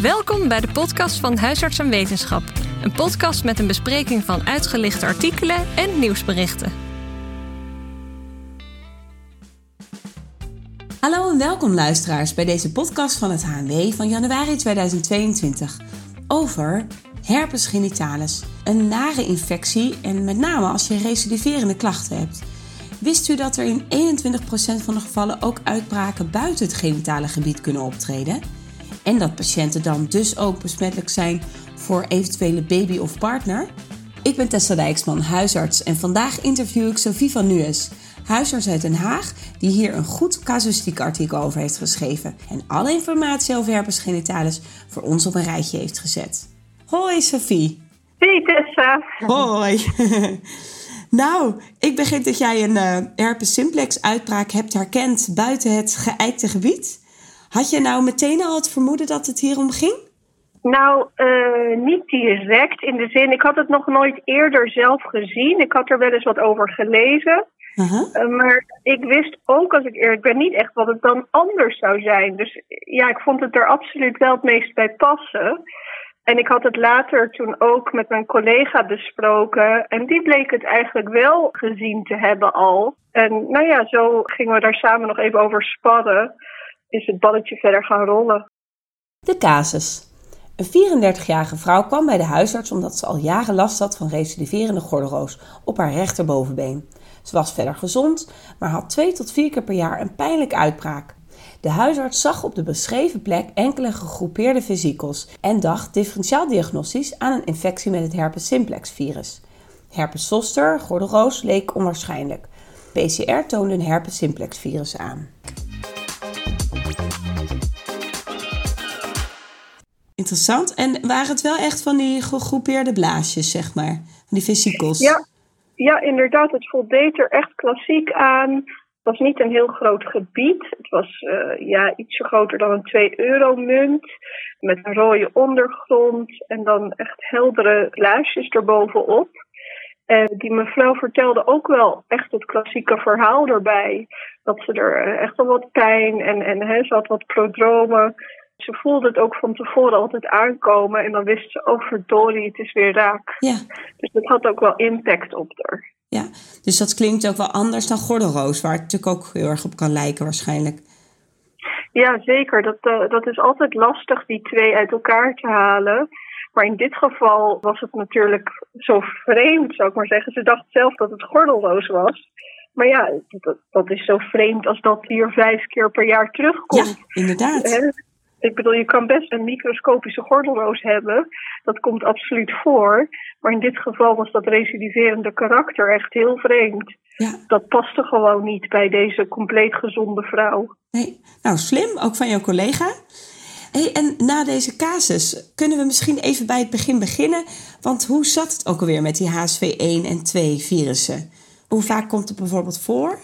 Welkom bij de podcast van Huisarts en Wetenschap. Een podcast met een bespreking van uitgelichte artikelen en nieuwsberichten. Hallo en welkom luisteraars bij deze podcast van het HNW van januari 2022 over herpes genitalis. Een nare infectie en met name als je recidiverende klachten hebt. Wist u dat er in 21% van de gevallen ook uitbraken buiten het genitale gebied kunnen optreden? En dat patiënten dan dus ook besmettelijk zijn voor eventuele baby of partner? Ik ben Tessa Dijksman, huisarts en vandaag interview ik Sophie van Nues, huisarts uit Den Haag, die hier een goed casuïstiek artikel over heeft geschreven en alle informatie over herpes genitalis voor ons op een rijtje heeft gezet. Hoi Sophie. Hey Tessa. Hoi. nou, ik begreep dat jij een uh, herpes simplex uitbraak hebt herkend buiten het geëikte gebied. Had je nou meteen al het vermoeden dat het hier om ging? Nou, uh, niet direct. In de zin, ik had het nog nooit eerder zelf gezien. Ik had er wel eens wat over gelezen. Uh -huh. uh, maar ik wist ook, als ik eerlijk ben, niet echt wat het dan anders zou zijn. Dus ja, ik vond het er absoluut wel het meest bij passen. En ik had het later toen ook met mijn collega besproken. En die bleek het eigenlijk wel gezien te hebben al. En nou ja, zo gingen we daar samen nog even over sparren. Het balletje verder gaan rollen. De casus. Een 34-jarige vrouw kwam bij de huisarts omdat ze al jaren last had van recidiverende gordelroos op haar rechterbovenbeen. Ze was verder gezond, maar had twee tot vier keer per jaar een pijnlijke uitbraak. De huisarts zag op de beschreven plek enkele gegroepeerde vesicels en dacht differentiaal diagnostisch aan een infectie met het herpes simplex virus. Herpes zoster, gordelroos, leek onwaarschijnlijk. PCR toonde een herpes simplex virus aan. Interessant. En waren het wel echt van die gegroepeerde blaasjes, zeg maar? Van die vesicels? Ja, ja inderdaad. Het voldeed er echt klassiek aan. Het was niet een heel groot gebied. Het was uh, ja, ietsje groter dan een 2-euro-munt. Met een rode ondergrond. En dan echt heldere blaasjes erbovenop. En die mevrouw vertelde ook wel echt het klassieke verhaal erbij. Dat ze er echt wel wat pijn en, en ze had wat prodromen. Ze voelde het ook van tevoren altijd aankomen en dan wist ze, oh verdorie, het is weer raak. Ja. Dus dat had ook wel impact op haar. Ja, dus dat klinkt ook wel anders dan gordelroos, waar het natuurlijk ook heel erg op kan lijken waarschijnlijk. Ja, zeker. Dat, uh, dat is altijd lastig, die twee uit elkaar te halen. Maar in dit geval was het natuurlijk zo vreemd, zou ik maar zeggen. Ze dacht zelf dat het gordelroos was. Maar ja, dat, dat is zo vreemd als dat hier vijf keer per jaar terugkomt. Ja, inderdaad. Ik bedoel, je kan best een microscopische gordelroos hebben. Dat komt absoluut voor. Maar in dit geval was dat recidiverende karakter echt heel vreemd. Ja. Dat paste gewoon niet bij deze compleet gezonde vrouw. Nee, nou slim, ook van jouw collega. Hey, en na deze casus kunnen we misschien even bij het begin beginnen. Want hoe zat het ook alweer met die HSV1 en 2 virussen? Hoe vaak komt het bijvoorbeeld voor?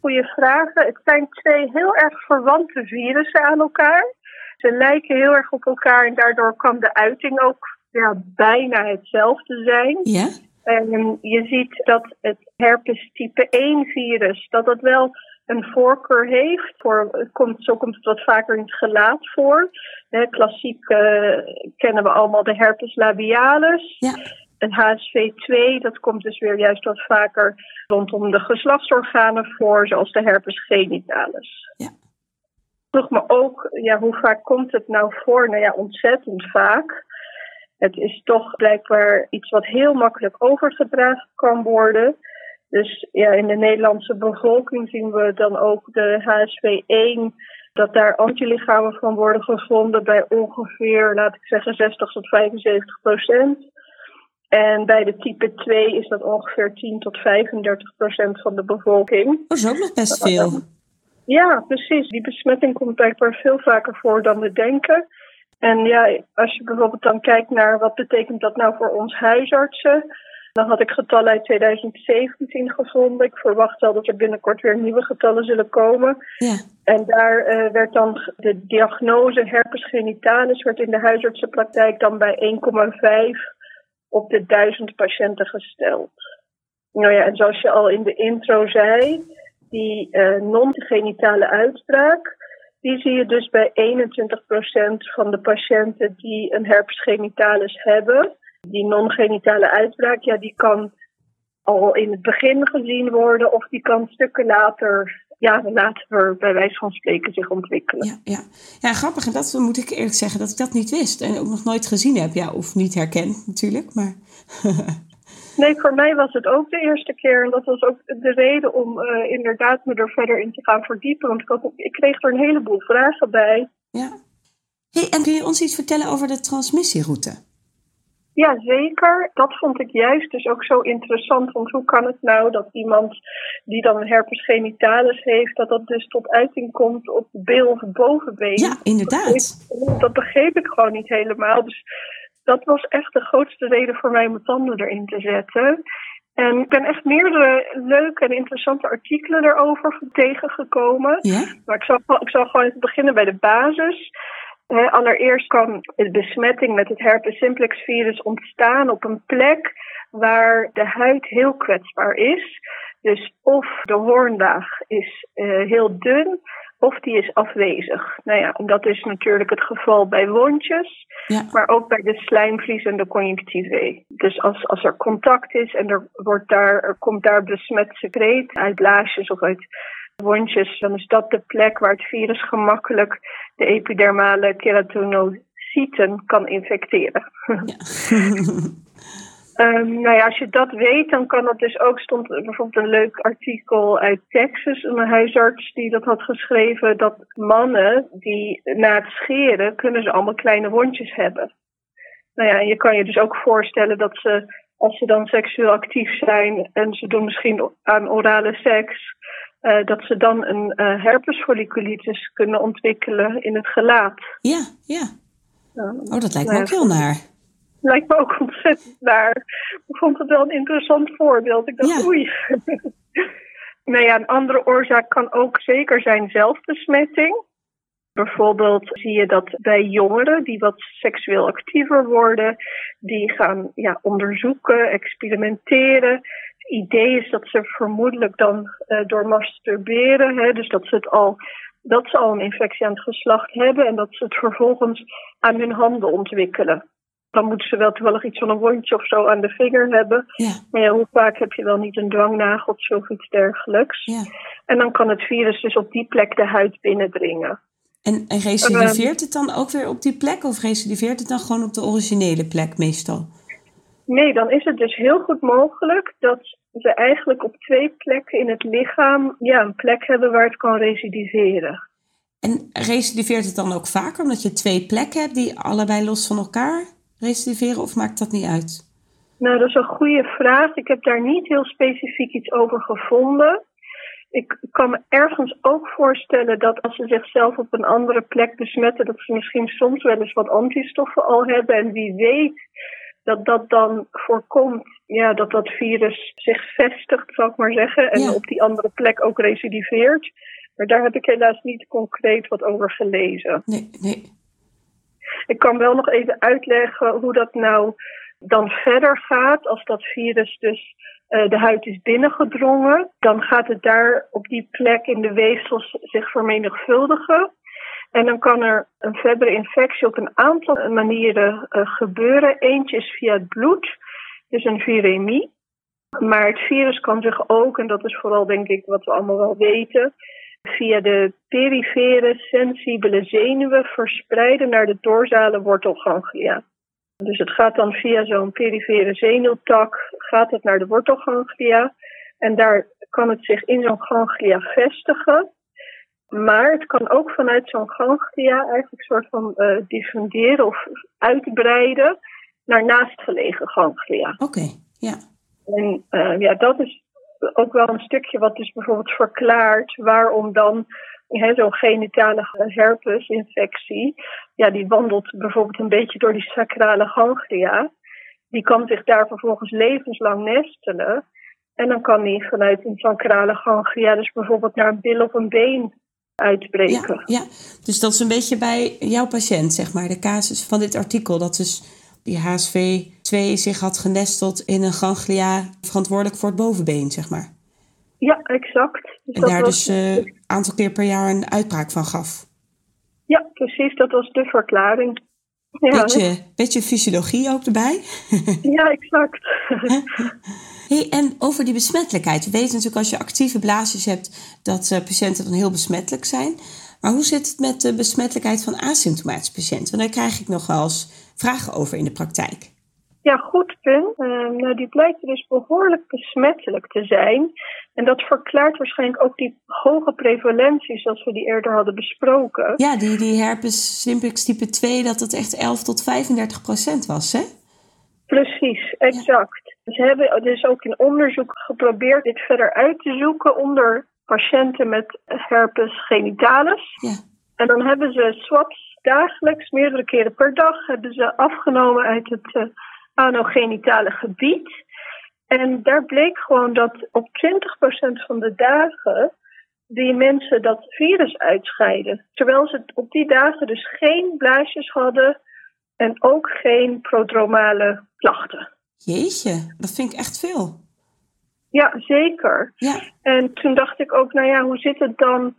Goeie vragen. Het zijn twee heel erg verwante virussen aan elkaar. Ze lijken heel erg op elkaar en daardoor kan de uiting ook ja, bijna hetzelfde zijn. Ja? En je ziet dat het herpes type 1 virus, dat dat wel een voorkeur heeft. Voor, komt, zo komt het wat vaker in het gelaat voor. He, klassiek uh, kennen we allemaal de herpes labialis. Ja. En HSV2, dat komt dus weer juist wat vaker rondom de geslachtsorganen voor, zoals de herpes genitalis. Ja vroeg me ook, ja, hoe vaak komt het nou voor? Nou ja, ontzettend vaak. Het is toch blijkbaar iets wat heel makkelijk overgedragen kan worden. Dus ja, in de Nederlandse bevolking zien we dan ook de HSV1, dat daar antilichamen van worden gevonden bij ongeveer, laat ik zeggen, 60 tot 75 procent. En bij de type 2 is dat ongeveer 10 tot 35 procent van de bevolking. Dat is ook nog best veel. Ja, precies. Die besmetting komt blijkbaar veel vaker voor dan we denken. En ja, als je bijvoorbeeld dan kijkt naar wat betekent dat nou voor ons huisartsen, dan had ik getallen uit 2017 gevonden. Ik verwacht wel dat er binnenkort weer nieuwe getallen zullen komen. Ja. En daar uh, werd dan de diagnose herpes genitalis werd in de huisartsenpraktijk dan bij 1,5 op de 1000 patiënten gesteld. Nou ja, en zoals je al in de intro zei, die uh, non-genitale uitbraak, Die zie je dus bij 21% van de patiënten die een herpes genitalis hebben. Die non-genitale uitbraak, ja, die kan al in het begin gezien worden of die kan stukken later jaren later bij wijze van spreken zich ontwikkelen. Ja, ja. ja, grappig. En dat moet ik eerlijk zeggen dat ik dat niet wist. En ook nog nooit gezien heb. Ja, of niet herkend natuurlijk. Maar Nee, voor mij was het ook de eerste keer. En dat was ook de reden om uh, inderdaad me er verder in te gaan verdiepen. Want ik, had, ik kreeg er een heleboel vragen bij. Ja. Hey, en kun je ons iets vertellen over de transmissieroute? Ja, zeker. Dat vond ik juist dus ook zo interessant. Want hoe kan het nou dat iemand die dan een herpes genitalis heeft, dat dat dus tot uiting komt op de bil of bovenbeen? Ja, inderdaad. Dat, dat begreep ik gewoon niet helemaal. Dus dat was echt de grootste reden voor mij om mijn tanden erin te zetten. En ik ben echt meerdere leuke en interessante artikelen erover tegengekomen. Ja? Maar ik zal, ik zal gewoon even beginnen bij de basis. allereerst kan de besmetting met het herpes simplex virus ontstaan op een plek waar de huid heel kwetsbaar is. Dus of de hoornlaag is uh, heel dun of die is afwezig. Nou ja, dat is natuurlijk het geval bij wondjes, ja. maar ook bij de slijmvlies en de conjunctivae. Dus als, als er contact is en er, wordt daar, er komt daar besmet secreet uit blaasjes of uit wondjes, dan is dat de plek waar het virus gemakkelijk de epidermale keratinocyten kan infecteren. Ja. Um, nou ja, als je dat weet, dan kan dat dus ook, stond bijvoorbeeld een leuk artikel uit Texas, een huisarts die dat had geschreven, dat mannen die na het scheren, kunnen ze allemaal kleine wondjes hebben. Nou ja, en je kan je dus ook voorstellen dat ze, als ze dan seksueel actief zijn en ze doen misschien aan orale seks, uh, dat ze dan een uh, herpesfolliculitis kunnen ontwikkelen in het gelaat. Ja, ja. Oh, dat lijkt me ook heel naar lijkt me ook ontzettend naar. Ik vond het wel een interessant voorbeeld. Ik dacht, Ja. oei. nou ja, een andere oorzaak kan ook zeker zijn zelfbesmetting. Bijvoorbeeld zie je dat bij jongeren die wat seksueel actiever worden, die gaan ja, onderzoeken, experimenteren. Het idee is dat ze vermoedelijk dan eh, door masturberen, hè, dus dat ze het al dat ze al een infectie aan het geslacht hebben en dat ze het vervolgens aan hun handen ontwikkelen. Dan moeten ze wel toevallig iets van een wondje of zo aan de vinger hebben. Ja, Maar ja, hoe vaak heb je wel niet een dwangnageltje of iets dergelijks? ja. En dan kan het virus dus op die plek de huid binnendringen. En, en recidiveert het dan ook weer op die plek? Of recidiveert het dan gewoon op de originele plek meestal? Nee, dan is het dus heel goed mogelijk dat ze eigenlijk op twee plekken in het lichaam ja, een plek hebben waar het kan recidiveren. En recidiveert het dan ook vaker omdat je twee plekken hebt die allebei los van elkaar recidiveren? Of maakt dat niet uit? Nou, dat is een goede vraag. Ik heb daar niet heel specifiek iets over gevonden. Ik kan me ergens ook voorstellen dat als ze zichzelf op een andere plek besmetten, dat ze misschien soms wel eens wat antistoffen al hebben. En wie weet dat dat dan voorkomt ja, dat dat virus zich vestigt, zal ik maar zeggen. En Ja. op die andere plek ook recidiveert. Maar daar heb ik helaas niet concreet wat over gelezen. Nee, nee. Ik kan wel nog even uitleggen hoe dat nou dan verder gaat. Als dat virus dus eh, de huid is binnengedrongen, dan gaat het daar op die plek in de weefsels zich vermenigvuldigen. En dan kan er een verdere infectie op een aantal manieren eh, gebeuren. Eentje is via het bloed, dus een viremie. Maar het virus kan zich ook, en dat is vooral denk ik wat we allemaal wel weten, via de perifere sensibele zenuwen verspreiden naar de dorsale wortelganglia. Dus het gaat dan via zo'n perifere zenuwtak, gaat het naar de wortelganglia. En daar kan het zich in zo'n ganglia vestigen. Maar het kan ook vanuit zo'n ganglia eigenlijk een soort van eh diffunderen of uitbreiden naar naastgelegen ganglia. Oké, ja. En eh, ja, dat is ook wel een stukje wat dus bijvoorbeeld verklaart waarom dan zo'n genitale herpesinfectie, ja, die wandelt bijvoorbeeld een beetje door die sacrale ganglia. Die kan zich daar vervolgens levenslang nestelen. En dan kan die vanuit een sacrale ganglia dus bijvoorbeeld naar een bil of een been uitbreken. Ja, dus dat is een beetje bij jouw patiënt, zeg maar, de casus van dit artikel. Dat dus die HSV2 zich had genesteld in een ganglia verantwoordelijk voor het bovenbeen, zeg maar. Ja, exact. Dus En daar was- dus een aantal keer per jaar een uitbraak van gaf. Ja, precies. Dat was de verklaring. Ja, beetje, beetje fysiologie ook erbij. ja, exact. hey, en over die besmettelijkheid. We weten natuurlijk als je actieve blaasjes hebt dat uh, patiënten dan heel besmettelijk zijn. Maar hoe zit het met de besmettelijkheid van asymptomatische patiënten? Want daar krijg ik nog wel eens vragen over in de praktijk. Ja, goed punt. Uh, nou, die blijkt dus behoorlijk besmettelijk te zijn. En dat verklaart waarschijnlijk ook die hoge prevalentie zoals we die eerder hadden besproken. Ja, die, die herpes simplex type 2, dat het echt 11 tot 35 procent was, hè? Precies, exact. Ze hebben dus ook in onderzoek geprobeerd dit verder uit te zoeken onder patiënten met herpes genitalis. Ja. En dan hebben ze swabs dagelijks, meerdere keren per dag, hebben ze afgenomen uit het uh, anogenitale gebied. En daar bleek gewoon dat op 20% van de dagen die mensen dat virus uitscheiden. Terwijl ze op die dagen dus geen blaasjes hadden en ook geen prodromale klachten. Jeetje, dat vind ik echt veel. Ja, zeker. Ja. En toen dacht ik ook, nou ja, hoe zit het dan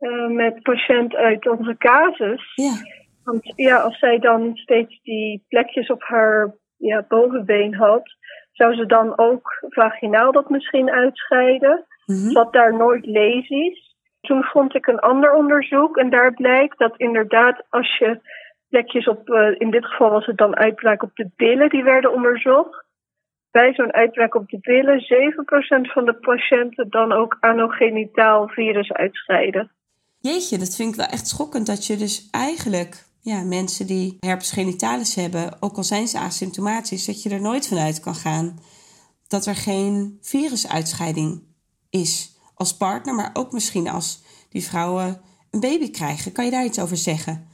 uh, met patiënt uit onze casus? Ja. Want ja, als zij dan steeds die plekjes op haar ja, bovenbeen had, zou ze dan ook vaginaal dat misschien uitscheiden? Mm Zat daar nooit lesies? Toen vond ik een ander onderzoek en daar blijkt dat inderdaad als je plekjes op, uh, in dit geval was het dan uitbraak op de billen, die werden onderzocht. Bij zo'n uitbraak op de billen 7% van de patiënten dan ook anogenitaal virus uitscheiden. Jeetje, dat vind ik wel echt schokkend dat je dus eigenlijk ja, mensen die herpes genitalis hebben, ook al zijn ze asymptomatisch, dat je er nooit vanuit kan gaan dat er geen virusuitscheiding is als partner, maar ook misschien als die vrouwen een baby krijgen. Kan je daar iets over zeggen?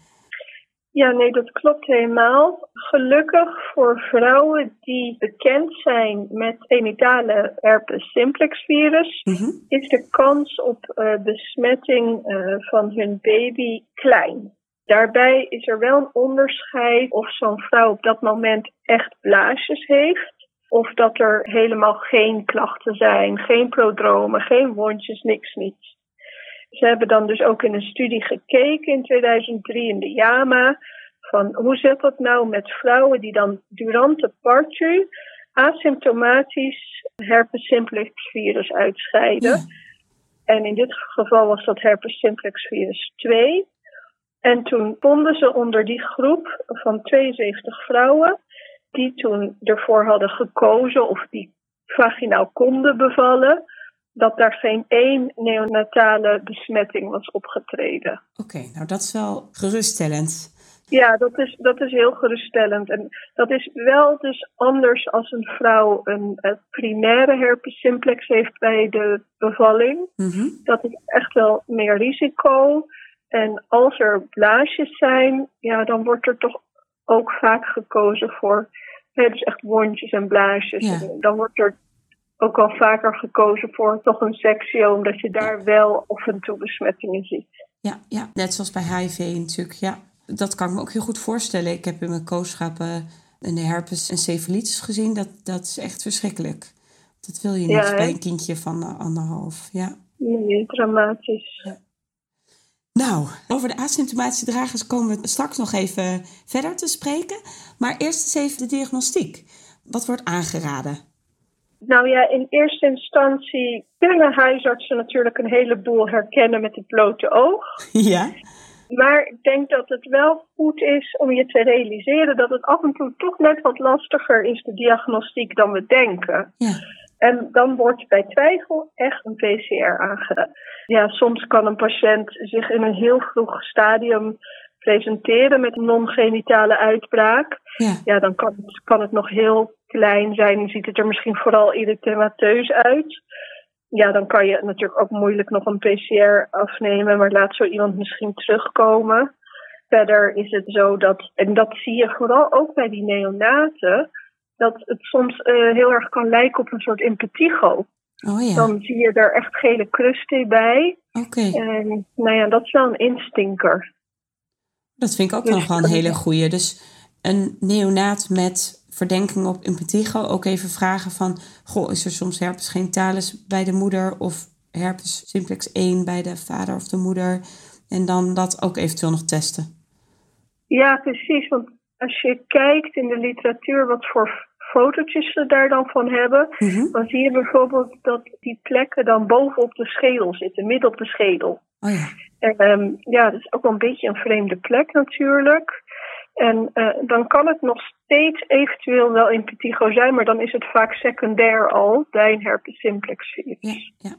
Ja, nee, dat klopt helemaal. Gelukkig voor vrouwen die bekend zijn met genitale herpes simplex virus, mhm. is de kans op uh, besmetting uh, van hun baby klein. Daarbij is er wel een onderscheid of zo'n vrouw op dat moment echt blaasjes heeft. Of dat er helemaal geen klachten zijn, geen prodromen, geen wondjes, niks, niets. Ze hebben dan dus ook in een studie gekeken in 2003 in de JAMA. Van hoe zit dat nou met vrouwen die dan durant de partu asymptomatisch herpes simplex virus uitscheiden. En in dit geval was dat herpes simplex virus 2. En toen vonden ze onder die groep van 72 vrouwen, die toen ervoor hadden gekozen of die vaginaal konden bevallen, dat daar geen één neonatale besmetting was opgetreden. Oké, nou dat is wel geruststellend. Ja, dat is, dat is heel geruststellend. En dat is wel dus anders als een vrouw een, primaire herpes simplex heeft bij de bevalling. Mhm. Dat is echt wel meer risico. En als er blaasjes zijn, ja, dan wordt er toch ook vaak gekozen voor hè, dus echt wondjes en blaasjes. dan wordt er ook al vaker gekozen voor toch een sectie, omdat je daar wel af en toe besmettingen ziet. Ja, ja, net zoals bij HIV natuurlijk. Ja, dat kan ik me ook heel goed voorstellen. Ik heb in mijn kooschappen een herpes en cephalitis gezien. Dat, dat is echt verschrikkelijk. Dat wil je niet bij een kindje van anderhalf. Ja. Nee, dramatisch. Ja. Nou, over de asymptomatische dragers komen we straks nog even verder te spreken. Maar eerst eens even de diagnostiek. Wat wordt aangeraden? Nou ja, in eerste instantie kunnen huisartsen natuurlijk een heleboel herkennen met het blote oog. Ja. Maar ik denk dat het wel goed is om je te realiseren dat het af en toe toch net wat lastiger is, de diagnostiek, dan we denken. Ja. En dan wordt bij twijfel echt een PCR aangeraden. Ja, soms kan een patiënt zich in een heel vroeg stadium presenteren met een non-genitale uitbraak. Ja, ja dan kan het, kan het nog heel klein zijn en ziet het er misschien vooral erythemateus uit. Ja, dan kan je natuurlijk ook moeilijk nog een PCR afnemen, maar laat zo iemand misschien terugkomen. Verder is het zo dat, en dat zie je vooral ook bij die neonaten, dat het soms uh, heel erg kan lijken op een soort impetigo. Oh, ja. Dan zie je er echt gele krusten bij. Oké. En nou ja, dat is wel een instinker. Dat vind ik ook nog wel een hele goeie. Dus een neonaat met verdenking op impetigo ook even vragen van... Goh, is er soms herpes genitalis bij de moeder of herpes simplex 1 bij de vader of de moeder? En dan dat ook eventueel nog testen. Ja, precies. Want als je kijkt in de literatuur wat voor fotootjes ze daar dan van hebben, mhm. dan zie je bijvoorbeeld dat die plekken dan bovenop de schedel zitten, midden op de schedel. Oh ja. Um, ja, dat is ook wel een beetje een vreemde plek natuurlijk. En uh, dan kan het nog steeds eventueel wel in Petigo zijn, maar dan is het vaak secundair al bij een herpes simplex virus. Ja, ja.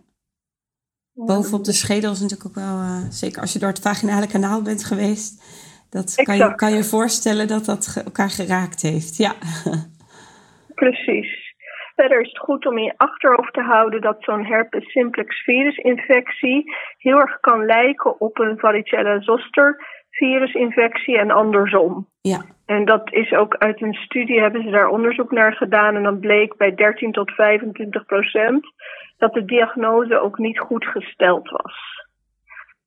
Bovenop de schedel is natuurlijk ook wel, uh, zeker als je door het vaginale kanaal bent geweest, dat kan je, kan je voorstellen dat dat elkaar geraakt heeft. Ja. Precies. Verder is het goed om in je achterhoofd te houden dat zo'n herpes simplex virusinfectie heel erg kan lijken op een varicella zoster virusinfectie en andersom. Ja. En dat is ook uit een studie, hebben ze daar onderzoek naar gedaan. En dan bleek bij 13 tot 25 procent dat de diagnose ook niet goed gesteld was.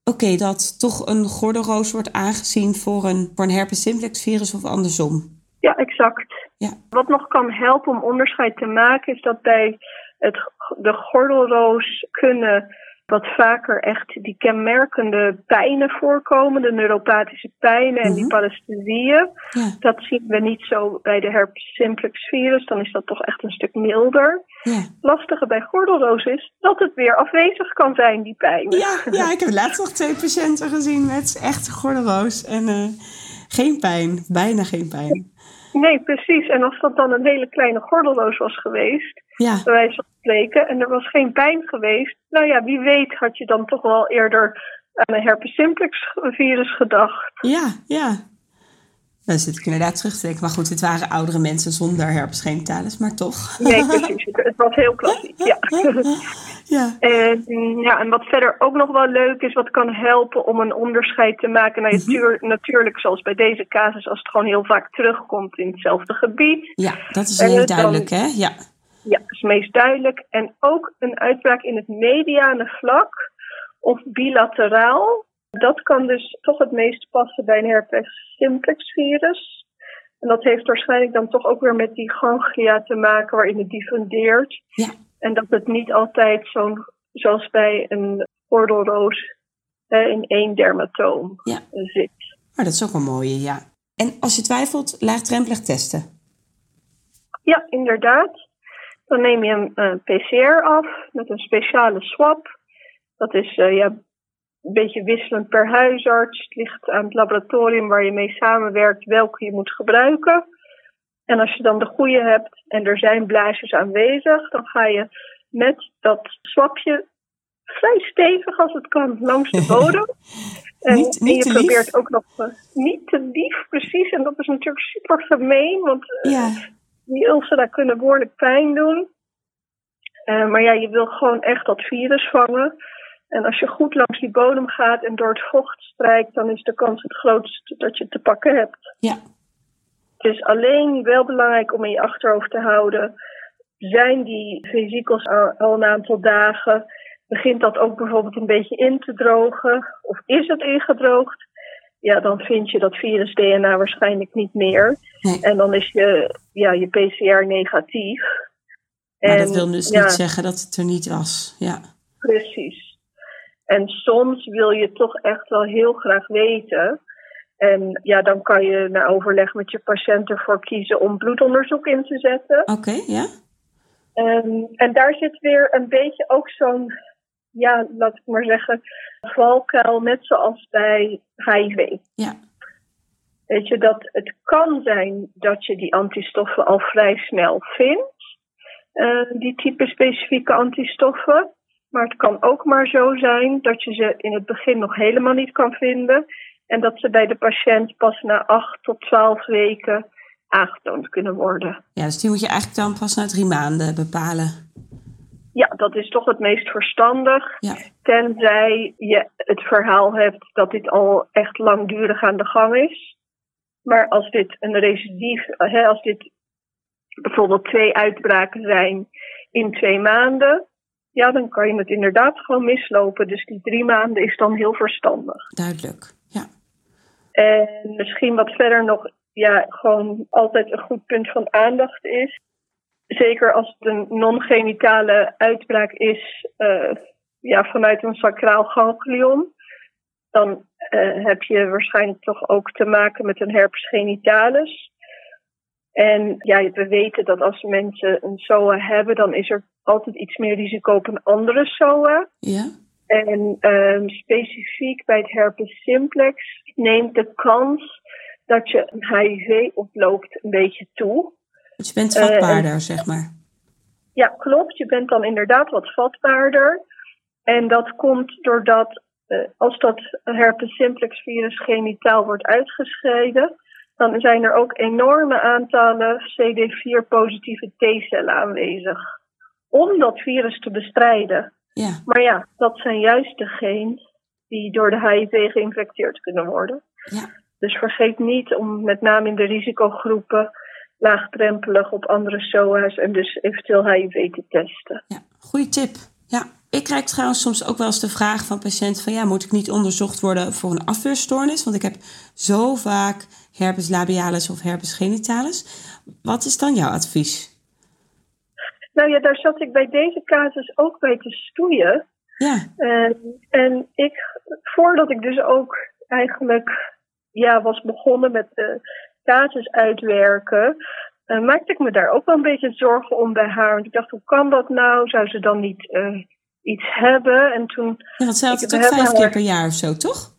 Oké, dat toch een gordelroos wordt aangezien voor een, voor een herpes simplex virus of andersom? Ja, exact. Ja. Wat nog kan helpen om onderscheid te maken, is dat bij het, de gordelroos kunnen wat vaker echt die kenmerkende pijnen voorkomen, de neuropathische pijnen en die mhm. paresthesieën. Ja. Dat zien we niet zo bij de herpes simplex virus, dan is dat toch echt een stuk milder. Ja. Lastige bij gordelroos is dat het weer afwezig kan zijn, die pijn. Ja, ja ik heb laatst nog twee patiënten gezien met echt gordelroos en uh, geen pijn, bijna geen pijn. Nee, precies. En als dat dan een hele kleine gordelloos was geweest, ja. bij wijze van spreken, en er was geen pijn geweest, nou ja, wie weet had je dan toch wel eerder aan een herpes simplex virus gedacht. Ja, ja. Dan zit ik inderdaad terug te denken. Maar goed, het waren oudere mensen zonder herpesgenitalis, maar toch. Nee, precies. Het was heel klassiek, ja. ja. En, ja. En wat verder ook nog wel leuk is, wat kan helpen om een onderscheid te maken. Nou, mm natuurlijk, zoals bij deze casus, als het gewoon heel vaak terugkomt in hetzelfde gebied. Ja, dat is heel duidelijk, hè? Ja. Ja, dat is meest duidelijk. En ook een uitbraak in het mediane vlak of bilateraal. Dat kan dus toch het meest passen bij een herpes simplex virus. En dat heeft waarschijnlijk dan toch ook weer met die ganglia te maken waarin het diffundeert. Ja. En dat het niet altijd zo'n, zoals bij een gordelroos, in één dermatoom ja. zit. Maar dat is ook een mooie, ja. En als je twijfelt, laagdrempelig testen. Ja, inderdaad. Dan neem je een, PCR af met een speciale swab. Dat is uh, ja, een beetje wisselend per huisarts. Het ligt aan het laboratorium waar je mee samenwerkt welke je moet gebruiken. En als je dan de goede hebt en er zijn blaasjes aanwezig, dan ga je met dat swapje vrij stevig als het kan langs de bodem. en, niet, niet je probeert ook nog uh, niet te lief, precies. En dat is natuurlijk super gemeen, want uh, ja. die ulcera kunnen behoorlijk pijn doen. Uh, maar ja, je wil gewoon echt dat virus vangen. En als je goed langs die bodem gaat en door het vocht strijkt, dan is de kans het grootst dat je het te pakken hebt. Ja. Het is alleen wel belangrijk om in je achterhoofd te houden. Zijn die vesicels al, een aantal dagen? Begint dat ook bijvoorbeeld een beetje in te drogen? Of is het ingedroogd? Ja, dan vind je dat virus-DNA waarschijnlijk niet meer. Nee. En dan is je, ja, je PCR negatief. Maar en, dat wil dus ja, niet zeggen dat het er niet was. Ja. Precies. En soms wil je toch echt wel heel graag weten. En ja, dan kan je na overleg met je patiënt ervoor kiezen om bloedonderzoek in te zetten. Oké, ja. En, en daar zit weer een beetje ook zo'n, ja, laat ik maar zeggen, valkuil, net zoals bij HIV. Ja. Weet je, dat het kan zijn dat je die antistoffen al vrij snel vindt, uh, die type specifieke antistoffen. Maar het kan ook maar zo zijn dat je ze in het begin nog helemaal niet kan vinden. En dat ze bij de patiënt pas na 8 tot 12 weken aangetoond kunnen worden. Ja, dus die moet je eigenlijk dan pas na drie maanden bepalen. Ja, dat is toch het meest verstandig. Ja. Tenzij je het verhaal hebt dat dit al echt langdurig aan de gang is. Maar als dit een recidief, als dit bijvoorbeeld twee uitbraken zijn in twee maanden, ja, dan kan je het inderdaad gewoon mislopen. Dus die drie maanden is dan heel verstandig. Duidelijk, ja. En misschien wat verder nog, ja, gewoon altijd een goed punt van aandacht is. Zeker als het een non-genitale uitbraak is, uh, ja, vanuit een sacraal ganglion. Dan heb je waarschijnlijk toch ook te maken met een herpes genitalis. En ja, we weten dat als mensen een SOA hebben, dan is er altijd iets meer risico op een andere SOA. Ja. En um, specifiek bij het herpes simplex neemt de kans dat je een HIV oploopt een beetje toe. Dus je bent vatbaarder, uh, zeg maar. Ja, klopt. Je bent dan inderdaad wat vatbaarder. En dat komt doordat uh, als dat herpes simplex virus genitaal wordt uitgescheiden, dan zijn er ook enorme aantallen CD4-positieve T-cellen aanwezig. Om dat virus te bestrijden. Ja. Maar ja, dat zijn juist degenen die door de HIV geïnfecteerd kunnen worden. Ja. Dus vergeet niet om met name in de risicogroepen laagdrempelig op andere SOA's en dus eventueel HIV te testen. Ja, goede tip. Ja, ik krijg trouwens soms ook wel eens de vraag van patiënten van ja, moet ik niet onderzocht worden voor een afweerstoornis? Want ik heb zo vaak herpes labialis of herpes genitalis. Wat is dan jouw advies? Nou ja, daar zat ik bij deze casus ook bij te stoeien. Ja. En, en ik, voordat ik dus ook eigenlijk ja, was begonnen met de casus uitwerken, uh, maakte ik me daar ook wel een beetje zorgen om bij haar. Want ik dacht, hoe kan dat nou? Zou ze dan niet uh, iets hebben? En toen. Ja, want ze had het ook vijf haar... keer per jaar of zo, toch?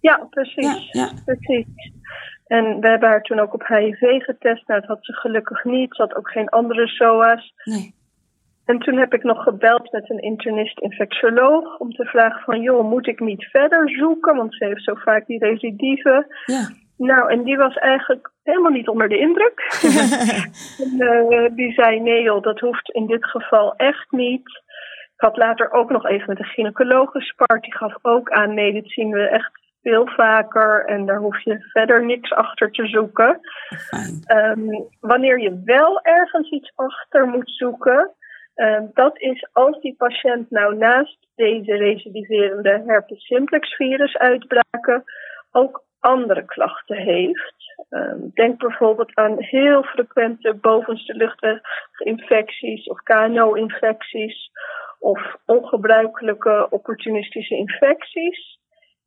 Ja, precies. Ja, ja. precies. En we hebben haar toen ook op HIV getest. Nou, dat had ze gelukkig niet. Ze had ook geen andere SOA's. Nee. En toen heb ik nog gebeld met een internist-infectioloog om te vragen van, joh, moet ik niet verder zoeken? Want ze heeft zo vaak die recidieven. Ja. Nou, en die was eigenlijk helemaal niet onder de indruk. en, uh, die zei, nee joh, dat hoeft in dit geval echt niet. Ik had later ook nog even met een gynaecoloog gespart. Die gaf ook aan, nee, dit zien we echt veel vaker en daar hoef je verder niks achter te zoeken. Um, wanneer je wel ergens iets achter moet zoeken, um, dat is als die patiënt nou naast deze recidiverende herpes simplex virus uitbraken ook andere klachten heeft. Um, denk bijvoorbeeld aan heel frequente bovenste luchtweginfecties of KNO-infecties of ongebruikelijke opportunistische infecties.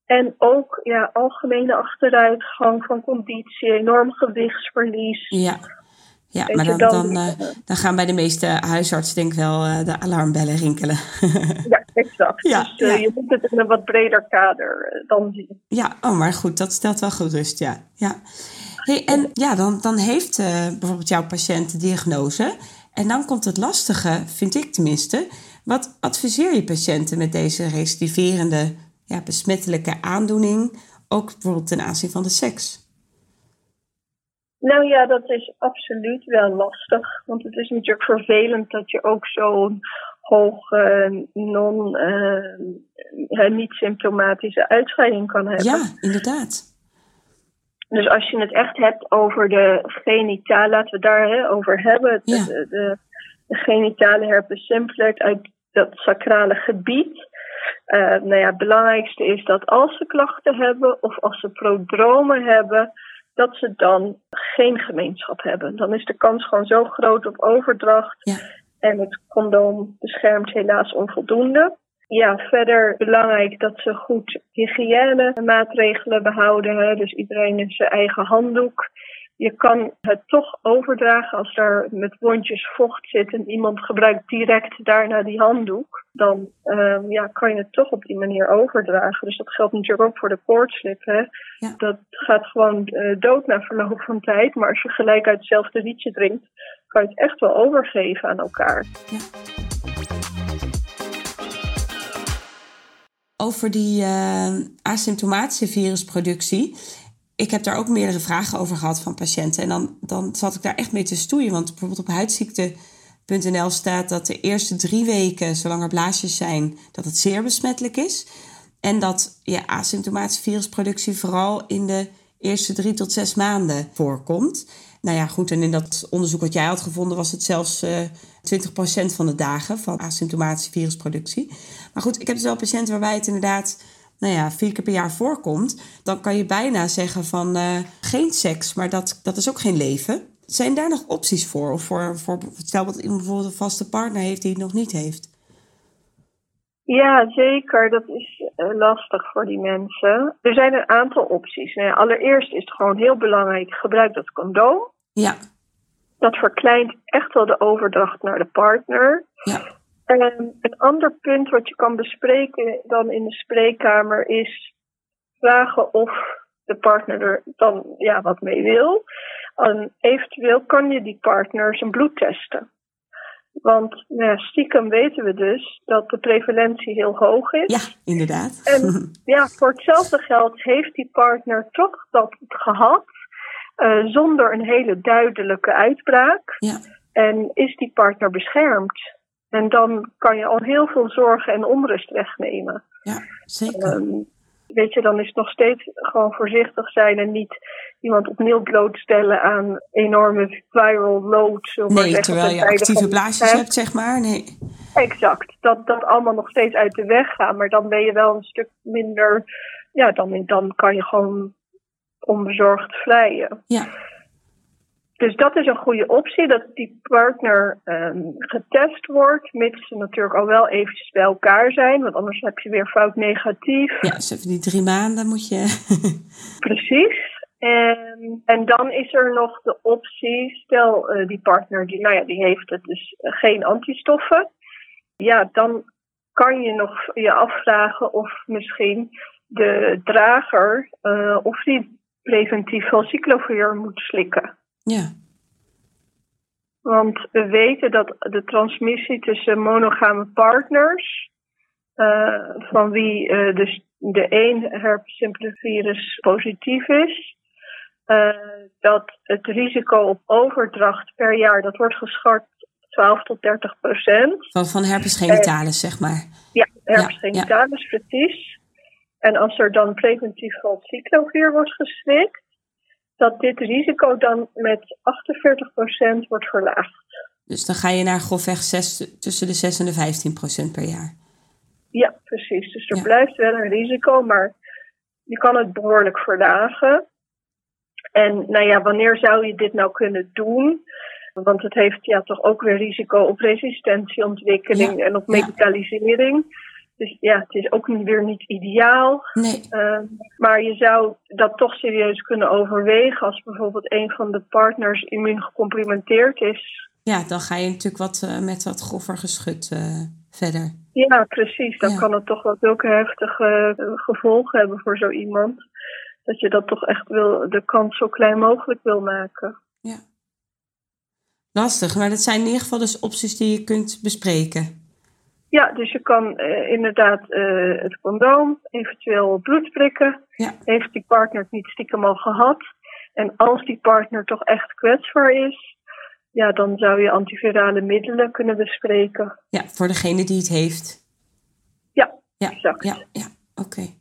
En ook ja, algemene achteruitgang van conditie, enorm gewichtsverlies. Ja, ja maar dan, dan, dan, uh, dan, gaan bij de meeste huisartsen denk ik wel uh, de alarmbellen rinkelen. ja, exact. Ja, dus uh, ja. je moet het in een wat breder kader dan zien. Ja, oh, maar goed, dat stelt wel gerust, ja. ja. Hey, en ja, dan, dan heeft bijvoorbeeld jouw patiënt de diagnose. En dan komt het lastige, vind ik tenminste. Wat adviseer je patiënten met deze recidiverende ja, besmettelijke aandoening, ook bijvoorbeeld ten aanzien van de seks? Nou ja, dat is absoluut wel lastig. Want het is natuurlijk vervelend dat je ook zo'n hoge, non, uh, niet-symptomatische uitscheiding kan hebben. Ja, inderdaad. Dus als je het echt hebt over de genitale, laten we daar hè, over hebben. Ja. De, de, de genitale herpes simplex uit dat sacrale gebied. Uh, nou ja, het belangrijkste is dat als ze klachten hebben of als ze prodromen hebben, dat ze dan geen gemeenschap hebben. Dan is de kans gewoon zo groot op overdracht. Ja. En het condoom beschermt helaas onvoldoende. Ja, verder belangrijk dat ze goed hygiënemaatregelen behouden. Hè? Dus iedereen in zijn eigen handdoek. Je kan het toch overdragen als daar met wondjes vocht zit en iemand gebruikt direct daarna die handdoek. Dan um, ja, kan je het toch op die manier overdragen. Dus dat geldt natuurlijk ook voor de koortslip. Hè? Ja. Dat gaat gewoon uh, dood na verloop van tijd. Maar als je gelijk uit hetzelfde rietje drinkt, kan je het echt wel overgeven aan elkaar. Ja. Over die uh, asymptomatische virusproductie ik heb daar ook meerdere vragen over gehad van patiënten. En dan, dan zat ik daar echt mee te stoeien. Want bijvoorbeeld op huidziekte.nl staat dat de eerste drie weken, zolang er blaasjes zijn, dat het zeer besmettelijk is. En dat je asymptomatische virusproductie vooral in de eerste drie tot zes maanden voorkomt. Nou ja, goed, en in dat onderzoek wat jij had gevonden was het zelfs uh, 20% van de dagen van asymptomatische virusproductie. Maar goed, ik heb dus wel patiënten waarbij het inderdaad nou ja, vier keer per jaar voorkomt, dan kan je bijna zeggen van uh, geen seks, maar dat, dat is ook geen leven. Zijn daar nog opties voor? Of voor, voor stel dat iemand bijvoorbeeld een vaste partner heeft die het nog niet heeft? Ja, zeker. Dat is uh, lastig voor die mensen. Er zijn een aantal opties. Nou ja, allereerst is het gewoon heel belangrijk: gebruik dat condoom. Ja. Dat verkleint echt wel de overdracht naar de partner. Ja. En een ander punt wat je kan bespreken dan in de spreekkamer is vragen of de partner er dan ja, wat mee wil. En eventueel kan je die partner zijn bloed testen. Want nou ja, stiekem weten we dus dat de prevalentie heel hoog is. Ja, inderdaad. En ja, voor hetzelfde geld heeft die partner toch dat gehad. Uh, zonder een hele duidelijke uitbraak. Ja. En is die partner beschermd. En dan kan je al heel veel zorgen en onrust wegnemen. Ja, zeker. Um, weet je, dan is het nog steeds gewoon voorzichtig zijn en niet iemand opnieuw blootstellen aan enorme viral loads. Nee, terwijl je actieve blaasjes hebt, zeg maar. Nee. Exact. Dat, dat allemaal nog steeds uit de weg gaan. Maar dan ben je wel een stuk minder. Ja, dan, dan kan je gewoon onbezorgd vlijen. Ja. Dus dat is een goede optie, dat die partner um, getest wordt, mits ze natuurlijk al wel eventjes bij elkaar zijn, want anders heb je weer fout negatief. Ja, dus even die drie maanden moet je. Precies. En, en dan is er nog de optie, stel uh, die partner, die, nou ja, die heeft het dus uh, geen antistoffen. Ja, dan kan je nog je afvragen of misschien de drager, uh, of die preventief valcyclovir moet slikken. Ja. Want we weten dat de transmissie tussen monogame partners, uh, van wie uh, dus de een herpes positief is, uh, dat het risico op overdracht per jaar, dat wordt geschat 12 tot 30 procent. Van, van herpes genitalis, zeg maar. Ja, herpes genitalis, ja. precies. En als er dan preventief valcyclovir wordt geslikt, dat dit risico dan met 48% wordt verlaagd. Dus dan ga je naar grofweg 6, tussen de 6 en de 15% per jaar. Ja, precies. Dus er ja. blijft wel een risico, maar je kan het behoorlijk verlagen. En nou ja, wanneer zou je dit nou kunnen doen? Want het heeft ja toch ook weer risico op resistentieontwikkeling ja. en op medicalisering. Dus ja, het is ook weer niet ideaal. Nee. Uh, maar je zou dat toch serieus kunnen overwegen als bijvoorbeeld een van de partners immuun gecomplimenteerd is. Ja, dan ga je natuurlijk wat uh, met wat groffer geschut uh, verder. Ja, precies. Dan ja. kan het toch wel zulke heftige gevolgen hebben voor zo iemand. Dat je dat toch echt wil, de kans zo klein mogelijk wil maken. Ja. Lastig, maar dat zijn in ieder geval dus opties die je kunt bespreken. Ja, dus je kan uh, inderdaad uh, het condoom, eventueel bloed prikken. Ja. Heeft die partner het niet stiekem al gehad? En als die partner toch echt kwetsbaar is, ja, dan zou je antivirale middelen kunnen bespreken. Ja, voor degene die het heeft. Ja, ja exact. Ja, ja oké. Okay.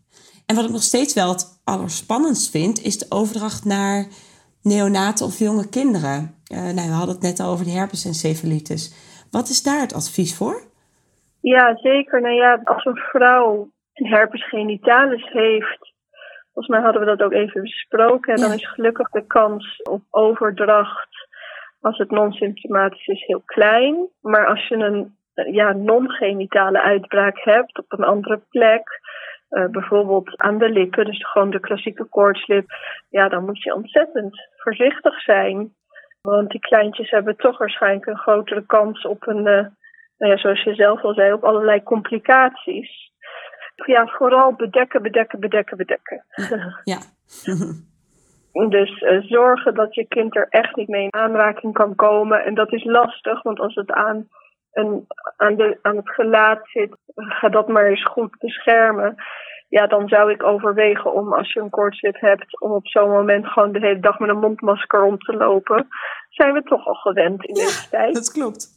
En wat ik nog steeds wel het allerspannendst vind, is de overdracht naar neonaten of jonge kinderen. Uh, nou, we hadden het net al over de herpesencefalitis. Wat is daar het advies voor? Ja, zeker. Nou ja, als een vrouw een herpes genitalis heeft, volgens mij hadden we dat ook even besproken, ja. dan is gelukkig de kans op overdracht als het non-symptomatisch is heel klein. Maar als je een ja, non-genitale uitbraak hebt op een andere plek, uh, bijvoorbeeld aan de lippen, dus gewoon de klassieke koortslip, ja, dan moet je ontzettend voorzichtig zijn. Want die kleintjes hebben toch waarschijnlijk een grotere kans op een uh, nou ja, zoals je zelf al zei, op allerlei complicaties. Ja, vooral bedekken, bedekken, bedekken, bedekken. Ja. dus uh, zorgen dat je kind er echt niet mee in aanraking kan komen. En dat is lastig, want als het aan, een, aan, de, aan het gelaat zit, ga dat maar eens goed beschermen. Ja, dan zou ik overwegen om als je een koortslip hebt, om op zo'n moment gewoon de hele dag met een mondmasker om te lopen. Zijn we toch al gewend in ja, deze tijd. Dat klopt.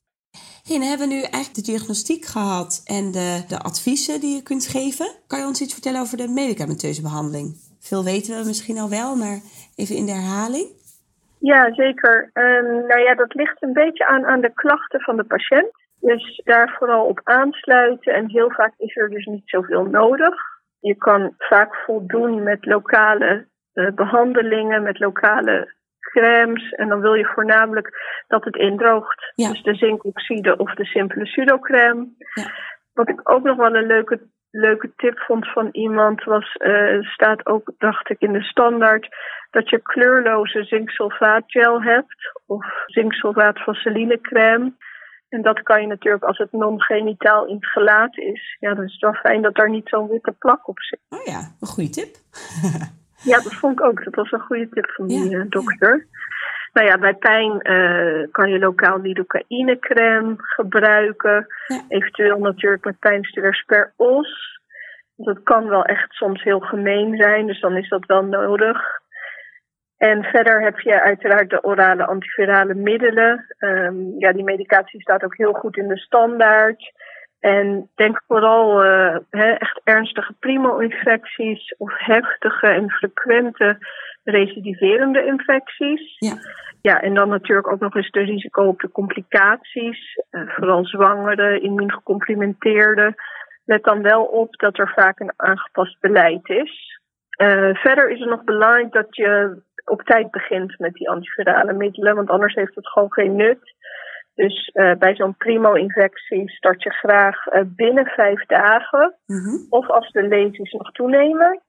Dan hebben we nu eigenlijk de diagnostiek gehad en de, de adviezen die je kunt geven. Kan je ons iets vertellen over de medicamenteuze behandeling? Veel weten we misschien al wel, maar even in de herhaling. Ja, zeker. Um, nou ja, dat ligt een beetje aan, aan de klachten van de patiënt. Dus daar vooral op aansluiten. En heel vaak is er dus niet zoveel nodig. Je kan vaak voldoen met lokale uh, behandelingen, met lokale crèmes. En dan wil je voornamelijk dat het indroogt. Ja. Dus de zinkoxide of de simpele pseudocrème. Ja. wat ik ook nog wel een leuke, leuke tip vond van iemand was, uh, staat ook, dacht ik, in de standaard, dat je kleurloze zinksulfaatgel hebt of zinksulfaat vaselinecrème. En dat kan je natuurlijk als het non-genitaal in het gelaat is. Ja, dan is het wel fijn dat daar niet zo'n witte plak op zit. Oh ja, een goede tip. ja, dat vond ik ook. Dat was een goede tip van die uh, dokter. Nou ja, bij pijn uh, kan je lokaal lidocaïnecrème gebruiken. Eventueel natuurlijk met pijnstillers per os. Dat kan wel echt soms heel gemeen zijn, dus dan is dat wel nodig. En verder heb je uiteraard de orale antivirale middelen. Um, ja, die medicatie staat ook heel goed in de standaard. En denk vooral uh, echt ernstige primo-infecties of heftige en frequente recidiverende infecties. Ja. ja, en dan natuurlijk ook nog eens de risico op de complicaties. Uh, vooral zwangere, immuungecomplimenteerde. Let dan wel op dat er vaak een aangepast beleid is. Uh, verder is het nog belangrijk dat je op tijd begint met die antivirale middelen, want anders heeft het gewoon geen nut. Dus uh, bij zo'n primo-infectie start je graag uh, binnen vijf dagen. Mm-hmm. Of als de lesies nog toenemen.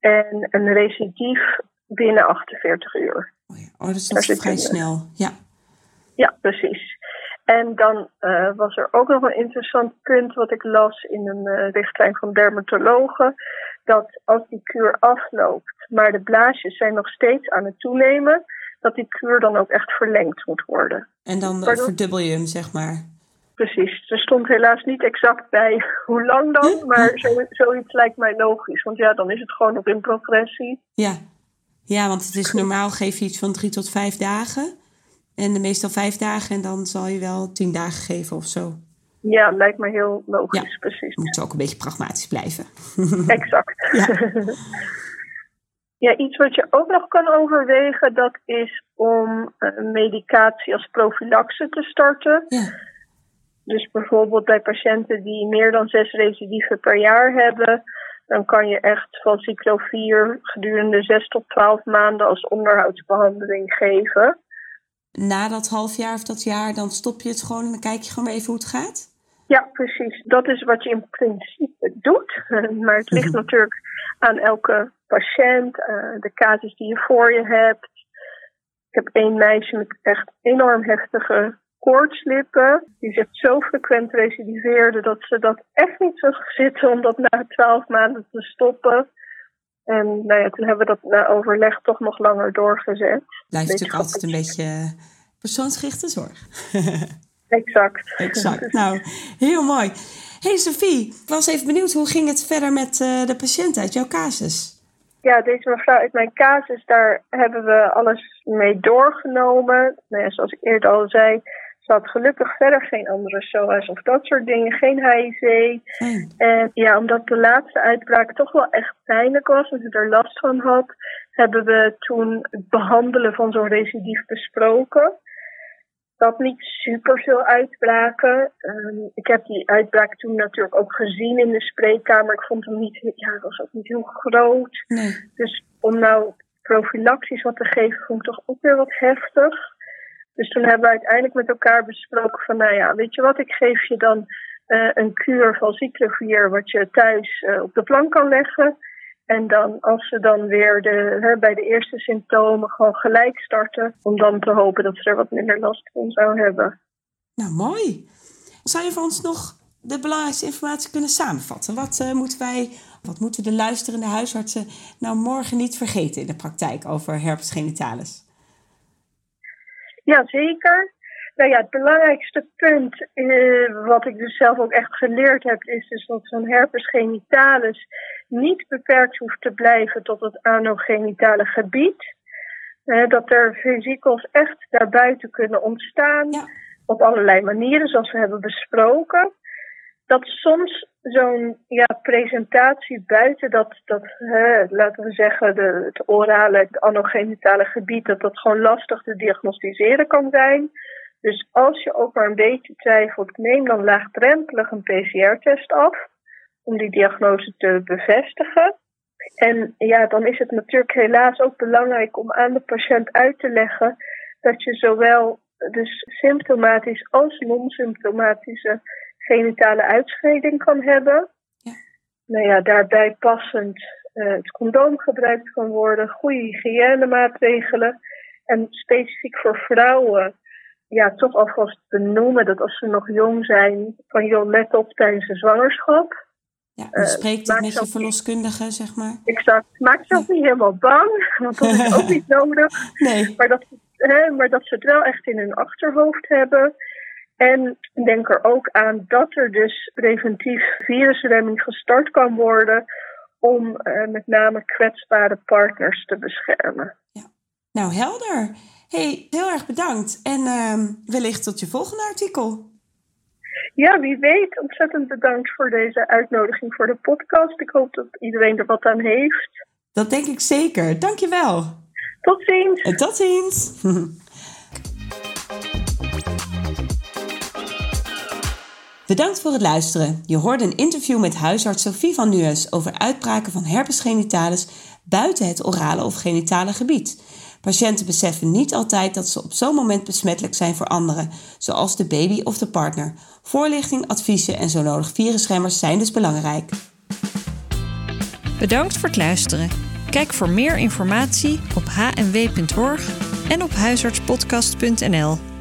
En een recidief binnen 48 uur. Oh, ja. oh dat is vrij snel. Ja. ja, precies. En dan uh, was er ook nog een interessant punt wat ik las in een richtlijn van dermatologen. Dat als die kuur afloopt, maar de blaasjes zijn nog steeds aan het toenemen, dat die kuur dan ook echt verlengd moet worden. En dan Pardon? verdubbel je hem, zeg maar. Precies. Er stond helaas niet exact bij hoe lang dan, maar zo, zoiets lijkt mij logisch. Want ja, dan is het gewoon nog in progressie. Ja, ja want het is normaal geef je iets van drie tot vijf dagen. En meestal vijf dagen en dan zal je wel tien dagen geven of zo. Ja, lijkt me heel logisch, ja, precies. Moet ook een beetje pragmatisch blijven. Exact. Ja. Ja, iets wat je ook nog kan overwegen, dat is om een medicatie als profilaxe te starten. Ja. Dus bijvoorbeeld bij patiënten die meer dan zes recidieven per jaar hebben, dan kan je echt van cyclovir gedurende zes tot twaalf maanden als onderhoudsbehandeling geven. Na dat half jaar of dat jaar, dan stop je het gewoon en dan kijk je gewoon even hoe het gaat? Ja, precies. Dat is wat je in principe doet. Maar het ligt mhm. natuurlijk aan elke patiënt, uh, de casus die je voor je hebt. Ik heb één meisje met echt enorm heftige koortslippen. Die zich zo frequent recidiveerde dat ze dat echt niet zag zitten om dat na twaalf maanden te stoppen. En nou ja, toen hebben we dat na overleg toch nog langer doorgezet. Blijft natuurlijk altijd een beetje persoonsgerichte zorg. exact. Exact. Nou, heel mooi. Hey Sophie, ik was even benieuwd, hoe ging het verder met uh, de patiënt uit jouw casus? Ja, deze mevrouw uit mijn casus, daar hebben we alles mee doorgenomen. Nou ja, zoals ik eerder al zei, ze had gelukkig verder geen andere SOA's of dat soort dingen, geen HIV. En ja, omdat de laatste uitbraak toch wel echt pijnlijk was en ze er last van had, hebben we toen het behandelen van zo'n recidief besproken dat niet super veel uitbraken. Um, ik heb die uitbraak toen natuurlijk ook gezien in de spreekkamer. Ik vond hem niet, ja, het was ook niet heel groot. Nee. Dus om nou profilaxies wat te geven, vond ik toch ook weer wat heftig. Dus toen hebben we uiteindelijk met elkaar besproken van, nou ja, weet je wat, ik geef je dan uh, een kuur van cyclovier wat je thuis uh, op de plank kan leggen. En dan als ze dan weer de, hè, bij de eerste symptomen gewoon gelijk starten, om dan te hopen dat ze er wat minder last van zou hebben. Nou, mooi. Zou je voor ons nog de belangrijkste informatie kunnen samenvatten? Wat uh, moeten wij, wat moeten de luisterende huisartsen nou morgen niet vergeten in de praktijk over herpes genitalis? Ja, zeker. Nou ja, het belangrijkste punt, uh, wat ik dus zelf ook echt geleerd heb, is dus dat zo'n herpes genitalis niet beperkt hoeft te blijven tot het anogenitale gebied. Uh, dat er vesicels echt daarbuiten kunnen ontstaan op allerlei manieren, zoals we hebben besproken. Dat soms zo'n ja, presentatie buiten dat, dat laten we zeggen, de, het orale, het anogenitale gebied, dat dat gewoon lastig te diagnosticeren kan zijn. Dus als je ook maar een beetje twijfelt, neem dan laagdrempelig een PCR-test af om die diagnose te bevestigen. En ja, dan is het natuurlijk helaas ook belangrijk om aan de patiënt uit te leggen dat je zowel dus symptomatisch als non-symptomatische genitale uitscheiding kan hebben. Ja. Nou ja, daarbij passend uh, het condoom gebruikt kan worden, goede hygiënemaatregelen. En specifiek voor vrouwen, ja, toch alvast benoemen dat als ze nog jong zijn, van joh, let op tijdens de zwangerschap. Ja, spreekt het met je verloskundige, zeg maar. Exact. Maak zelf niet helemaal bang, want dat is ook niet nodig. Nee. Maar dat, hè, maar dat ze het wel echt in hun achterhoofd hebben. En denk er ook aan dat er dus preventief virusremming gestart kan worden om uh, met name kwetsbare partners te beschermen. Ja. Nou, helder. hey, heel erg bedankt. En uh, wellicht tot je volgende artikel. Ja, wie weet. Ontzettend bedankt voor deze uitnodiging voor de podcast. Ik hoop dat iedereen er wat aan heeft. Dat denk ik zeker. Dankjewel. Tot ziens. En tot ziens. Bedankt voor het luisteren. Je hoorde een interview met huisarts Sophie van Nues over uitbraken van herpes genitalis buiten het orale of genitale gebied. Patiënten beseffen niet altijd dat ze op zo'n moment besmettelijk zijn voor anderen, zoals de baby of de partner. Voorlichting, adviezen en zo nodig virusschermers zijn dus belangrijk. Bedankt voor het luisteren. Kijk voor meer informatie op hnw.org en op huisartspodcast.nl.